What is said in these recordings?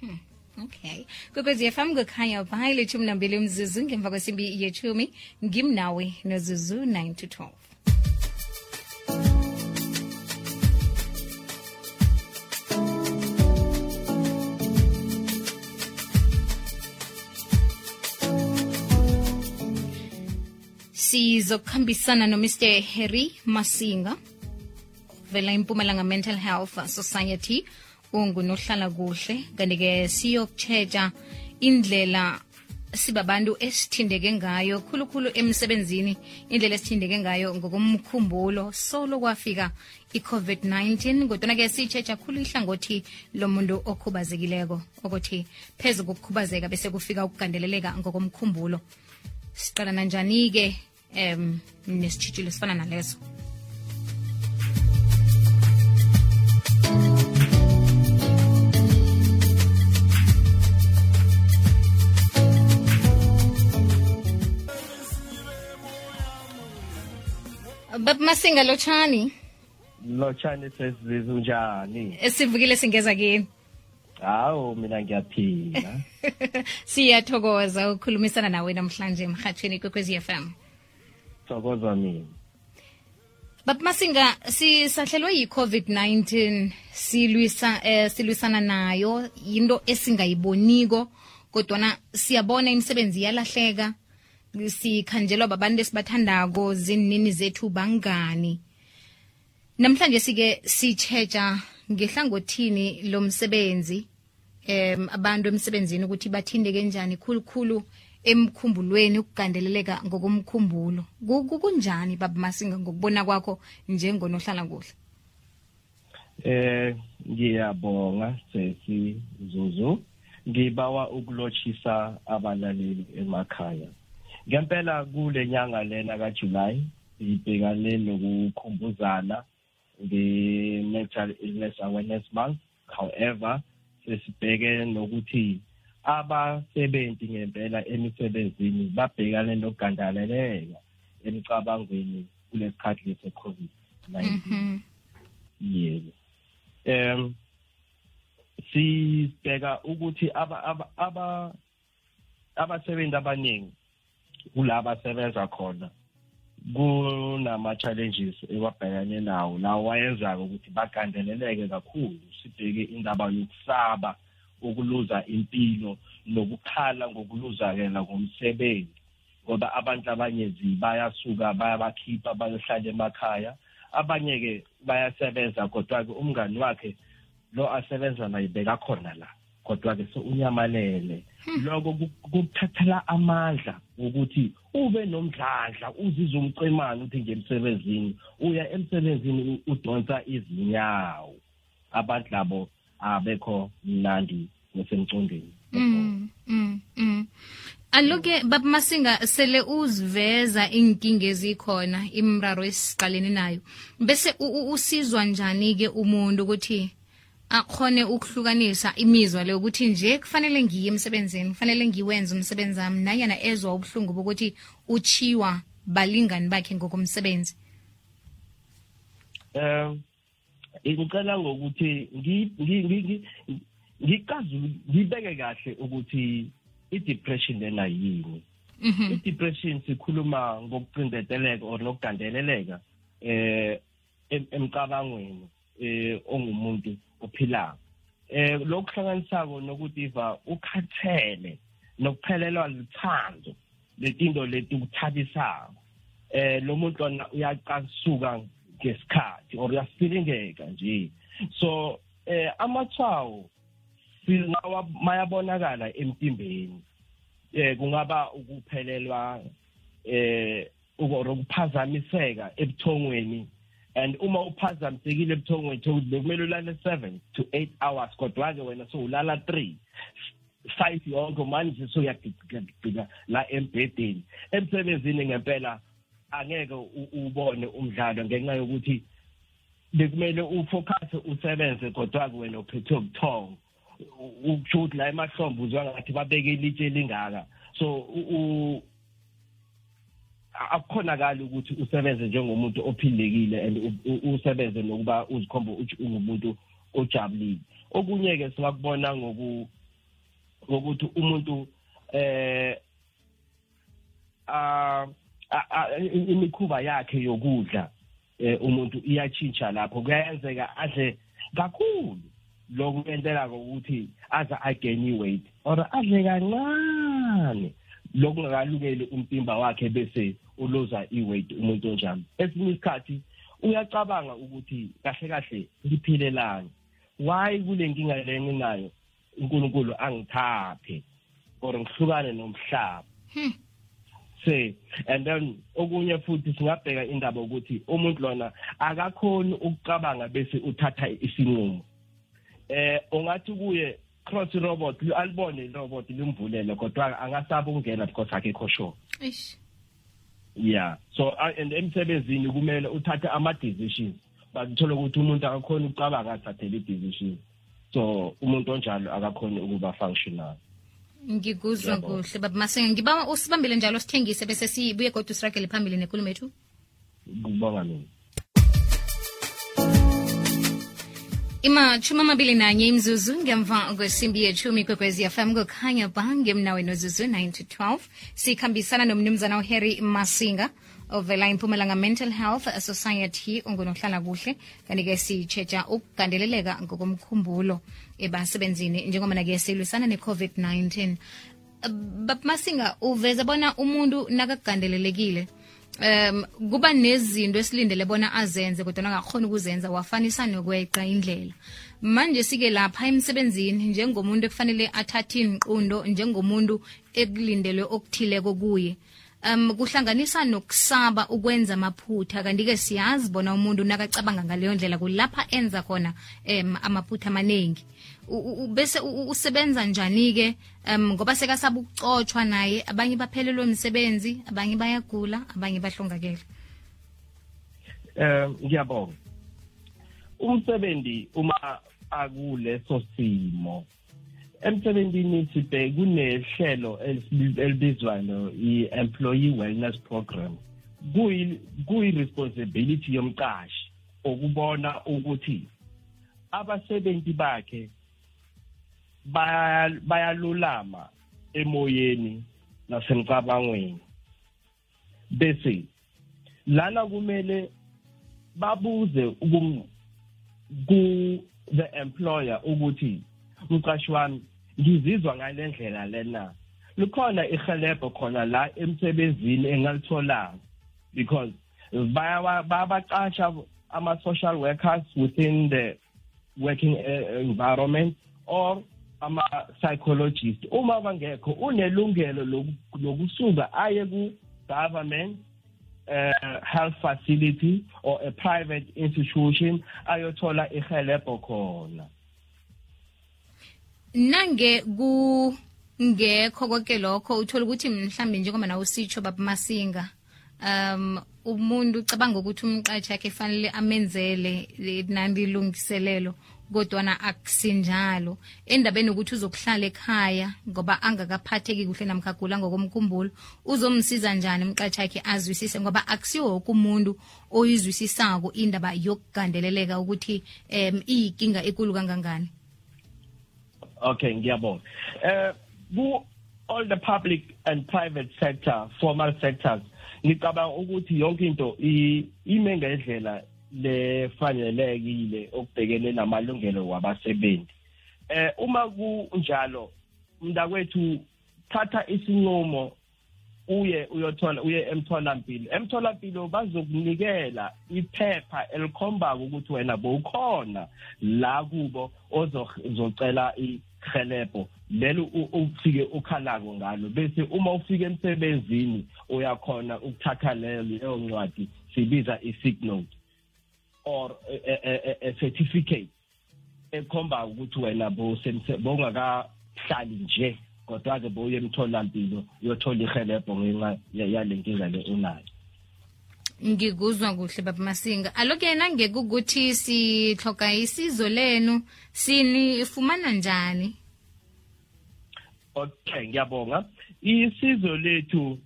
Hmm. Okay. Kwekwezi FM kukhanya bhayi lethumi nambili mzuzu ngemva kwesimbi yethumi ngimnawe nozuzu 9 to 12. sizokuhambisana nomr harry masinga vela impumalanga mental health society ungunohlala kuhle kanti-ke siyokutsheja indlela sibabantu esithindeke ngayo khulukhulu emsebenzini indlela esithindeke ngayo ngokomkhumbulo. Solo kwafika i-covid-19 kodwana-ke siyitsheja khulu ihlangothi lomuntu okhubazekileko ukuthi phezu kokukhubazeka bese kufika ukugandeleleka ngokomkhumbulo. Siqalana njani-ke um nesitshitshilo esifana nalezo baba masinga lotshani? Lotshani sesizizo njani? Esivukile singeza kini? Hawu mina ngiyaphila. Siyathokoza ukukhulumisana nawe namhlanje emhathweni kwekwezi FM thokoza mina. Baba masinga sisahlelwe yi-covid-19 silwisa eh, silwisana nayo. Yinto esingayiboniko kodwana siyabona imisebenzi yalahleka sikhanjelwa babantu esibathandako zinini zethu bangani. Namhlanje sike sitshetsha ngehlangothini lomsebenzi em abantu emsebenzini ukuthi bathindeke njani khulukhulu emkhumbulweni ukugandeleleka ngokomkhumbulo. Ku- ku- kunjani baba masinga ngokubona kwakho njengonohlala kuhle eh ngiyabonga sesi Zuzu. Ngibawa ukulotshisa abalaleli emakhaya ngempela kule nyanga lena kaJuly ibhekane nokukhumbuzana nge-mental illness awareness month. However sesibheke nokuthi abasebenzi ngempela emisebenzini babhekane nokugandaleleka emicabangweni kulesikhathi lese-covid-19 Mhm. yebo. Em sibheka ukuthi aba aba aba abasebenzi abaningi kulaba sebenza khona kunama challenges ebabhekane nawo. Lawo wayenza ukuthi bagandeleleke kakhulu sibheke indaba yokusaba ukuluza impilo nokukhala ngokuluzakela ngomsebenzi. Ngoba abantu abanye bayasuka bayabakhipha bayohlala emakhaya. Abanye ke bayasebenza kodwa ke umngani wakhe lo asebenza naye bekakhona la. Kodwa ke so unyamalele lokho ku- kukuthathela amandla ukuthi ube nomdlandla uzizwe umcemane uthi ngemsebenzini uya emsebenzini u- udonsa izinyawo. Abantu labo abekho mnandi nesemcondweni Mm, mm, mm. aloke baba masinga sele uziveza inkinga ezikhona imraro esiqalene nayo. Bese u- u- usizwa njani-ke umuntu ukuthi akhone ukuhlukanisa imizwa le ukuthi nje kufanele ngiye emsebenzini kufanele ngiwenze umsebenzi wami nanyana ezwa ubuhlungu bokuthi uchiwa balingani bakhe ngokomsebenzi. Um ngicela ngokuthi ngi- ngi- ngi- ngi- ngicazule ngibeke kahle ukuthi i-depression lena yini Mhm. i-depression sikhuluma ngokucindeteleka or nokugandeleleka eh em- emcabangweni. Eh ongumuntu ophilayo eh lokuhlanganisako nokudiva ukhathele nokuphelelwa lithando letinto leti ukuthabisako. Eh lo muntu lona uyaqasuka ngesikhathi or uyasifilingeka nje. So eh amathwawo singawa mayabonakala emtimbeni. Eh kungaba ukuphelelwa eh ukuphazamiseka ebuthongweni and uma uphazamisekile ebuthongweni thokuthi bekumele ulale 7 to 8 hours kodwa ke wena sowulala 3 site yonke manje soyagcika la embhedeni. Emsebenzini ngempela angeke ubone umdlalo ngenxa yokuthi bekumele ufocus usebenze kodwa ke wena uphethwe ubuthongo. Ukusho ukuthi la emahlombe uzwa ngathi babeke ilitshe lingaka so akukhonakali ukuthi usebenze njengomuntu ophilekile and usebenze nokuba uzikhomba ukuthi ungumuntu ojabulile. Okunye ke singakubona ngoku ngokuthi umuntu eh a imikhuba yakhe yokudla eh umuntu iyatshintsha lapho. Kuyenzeka adle kakhulu. Lokhu kuyentela ukuthi aza again weight or adle kancane. Lokungakalungeli umtimba wakhe bese uloza iweight umuntu onjalo. Esinye isikhathi uyacabanga ukuthi kahle kahle ngiphilelani why kule nkinga le nginayo uNkulunkulu angithaphe or ngihlukane nomhlaba? Hmm. say and then okunye futhi singabheka indaba ukuthi umuntu lona akakhoni ukucabanga bese uthatha isinqumo. Eh ungathi kuye cross robot alibone irobot limvulele kodwa angasaba ukungena because akekho sure. Yeah. So and emsebenzini kumele uthathe ama decisions bathola ukuthi umuntu akakhona ukucabanga athathele i-decision. So umuntu onjalo akakhoni ukuba functional. Ngikuzwa kuhle baba masenga ngiba usibambile njalo sithengise bese sibuye kodwa usiragele phambili nenkulumo yethu kubonga mina. Imashumi amabili nanye imzuzu ngemva kwesimbi yetshumi kwekwezi fm kukhanya bange mnaweni ozuzu 9 to 12 sikhambisana nomnumzana uharry masinga ovela impumelanga mental health society ongunohlala kuhle. Kanti-ke sitshetsha ukugandeleleka ngokomkhumbulo ebasebenzini njengoba nake silwisana ne-covid-19 masinga uveza bona umuntu nakagandelelekile um kuba nezinto esilindele bona azenze kodwa angakhona ukuzenza wafanisa nokweqa indlela. Manje sike lapha emsebenzini njengomuntu ekufanele athathe inqundo njengomuntu ekulindelwe okuthileko kuye. Um kuhlanganisa nokusaba ukwenza amaphutha kanti-ke siyazi bona umuntu nakacabanga ngaleyo ndlela kulapha enza khona um amaphutha amaningi bese usebenza njani-ke? Um ngoba sekasaba ukucotshwa naye abanye baphelelwe umsebenzi abanye bayagula abanye bahlongakele. Um ngiyabonga. Umsebenzi uma akuleso simo emsebenzini sibheke kunehlelo elibizwayo i-employee wellness program. Kuyi-responsibility yomqashi ukubona ukuthi abasebenzi bakhe bayalulama emoyeni nasemcabangweni bese lana kumele babuze ku the employer ukuthi umqashi wami ngizizwa ngale ndlela lena. Likhona ihelebho khona la emsebenzini engalitholanga because bayabaqasha ama-social workers within the working uh, environment or ama-psychologist. Uma bangekho unelungelo lokusuka aye ku-government uh, health facility or a private institution ayothola ihelebho khona. Nange kungekho konke lokho uthola ukuthi mhlambe njengoba nawe usitsho baba masinga um umuntu ucabanga ukuthi umqashi yakhe fanele amenzele nandi lungiselelo kodwana akusinjalo endabeni ukuthi uzokuhlala ekhaya ngoba angakaphatheki kuhle namkhagula ngokomkhumbulo uzomsiza njani umqatshi yakhe azwisise? Ngoba akusiwo woke umuntu oyizwisisako indaba yokugandeleleka ukuthi um iyinkinga ekulu kangangani. Okay ngiyabonga. Um uh, all the public and private sector formal sectors ngicabanga ukuthi yonke into ime ngendlela lefanelekile okubhekene namalungelo wabasebenzi. Eh uma kunjalo mntakwethu thatha isinqumo uye uyothola uye emtholampilo. Emtholampilo bazokunikela iphepha elikhombako ukuthi wena bowukhona la kubo ozocela ihelebho lelo ufike ukhalako ngalo. Bese uma ufika emsebenzini uyakhona ukuthatha leyo ncwadi sibiza note or a, a, a certificate ekhomba ukuthi wena bowungakahlali nje kodwa-ke bowuye emtholampilo uyothola ihelebho ngenxa yale nkinga le unayo. Ngikuzwa kuhle baba masinga. Aloke nangeke ukuthi sihloga isizo lenu sinifumana njani? Okay ngiyabonga. Isizo lethu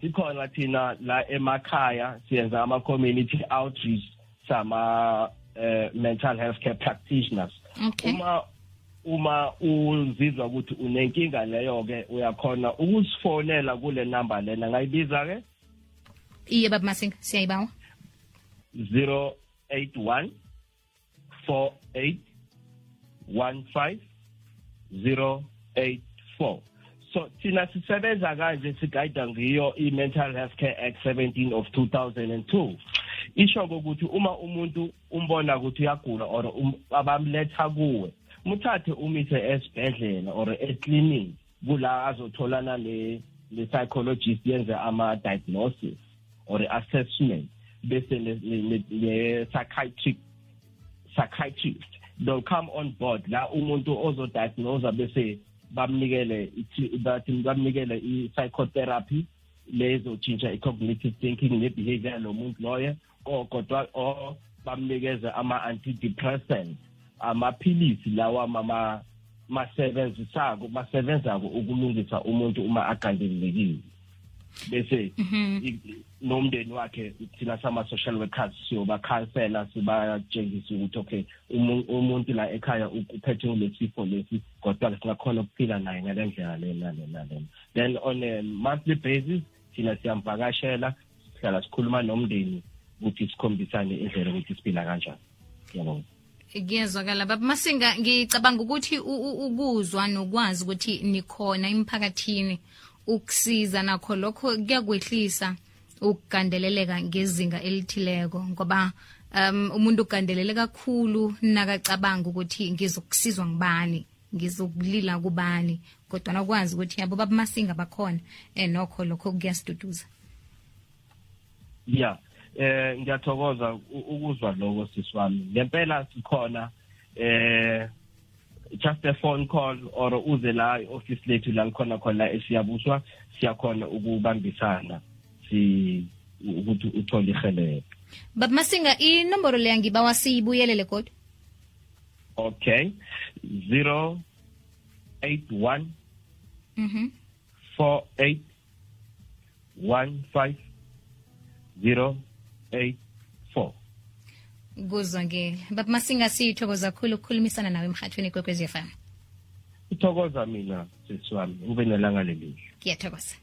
sikhona thina la emakhaya siyenza ama-community outreach sama uh, mental health care practitioners. Okay. uma uma uzizwa ukuthi unenkinga leyo ke uyakhona ukusifonela kule number lena. Ngayibiza ke iye baba masinga siyayibawa. 081 48 15 084 so thina sisebenza kanje sigayida ngiyo i-mental health care act 17 of 2002 isho ukuthi uma umuntu umbona ukuthi uyagula or um, abamletha kuwe muthathe umise esibhedlela or eclinic kula azotholana le le psychologist yenze ama diagnosis or assessment bese le psychiatric psychiatrist. They'll come on board la umuntu ozodiagnose bese bamnikele bathi bamnikele i-psychotherapy lezotshintsha i-cognitive thinking ne-behavior lomuntu loyo. Kodwa or bamnikeze ama-antidepressants amaphilisi lawa mama masebenzisako basebenzako ukulungisa umuntu uma agandelelekile. Bese nomndeni wakhe thina sama-social workers siyobakhansela sibatshengisa ukuthi okay umuntu la ekhaya uphethwe ngulesifo lesi kodwa singakhona ukuphila naye ngale ndlela lena lena lena then on a monthly basis thina siyamvakashela sihlala sikhuluma nomndeni ukuthi sikhombisane indlela ukuthi siphila kanjani. Ngiyabonga kuyezwakala baba. Masinga ngicabanga ukuthi ukuzwa nokwazi ukuthi nikhona emphakathini ukusiza nakho lokho kuyakwehlisa ukugandeleleka ngezinga elithileko ngoba um umuntu ugandelele kakhulu nakacabanga ukuthi ngizokusizwa ngibani ngizokulila kubani kodwa nakwazi ukuthi yabo baba masinga bakhona eh nokho lokho kuyasiduduza yeah eh ngiyathokoza ukuzwa lokho siswami ngempela sikhona eh just a phone call or uze la office lethu la likhona khona esiyabuswa siyakhona ukubambisana si ukuthi uthole ihelelo baba masinga inomboro leya ngibawa siyibuyelele kodwa? Okay. 081 mhm. 48 15 084 kuzwakele baba masinga siyithokoza khulu ukukhulumisana nawe emhathweni kwekwezi FM ithokoza mina sisi wami ube nelanga lelihle ngiyathokoza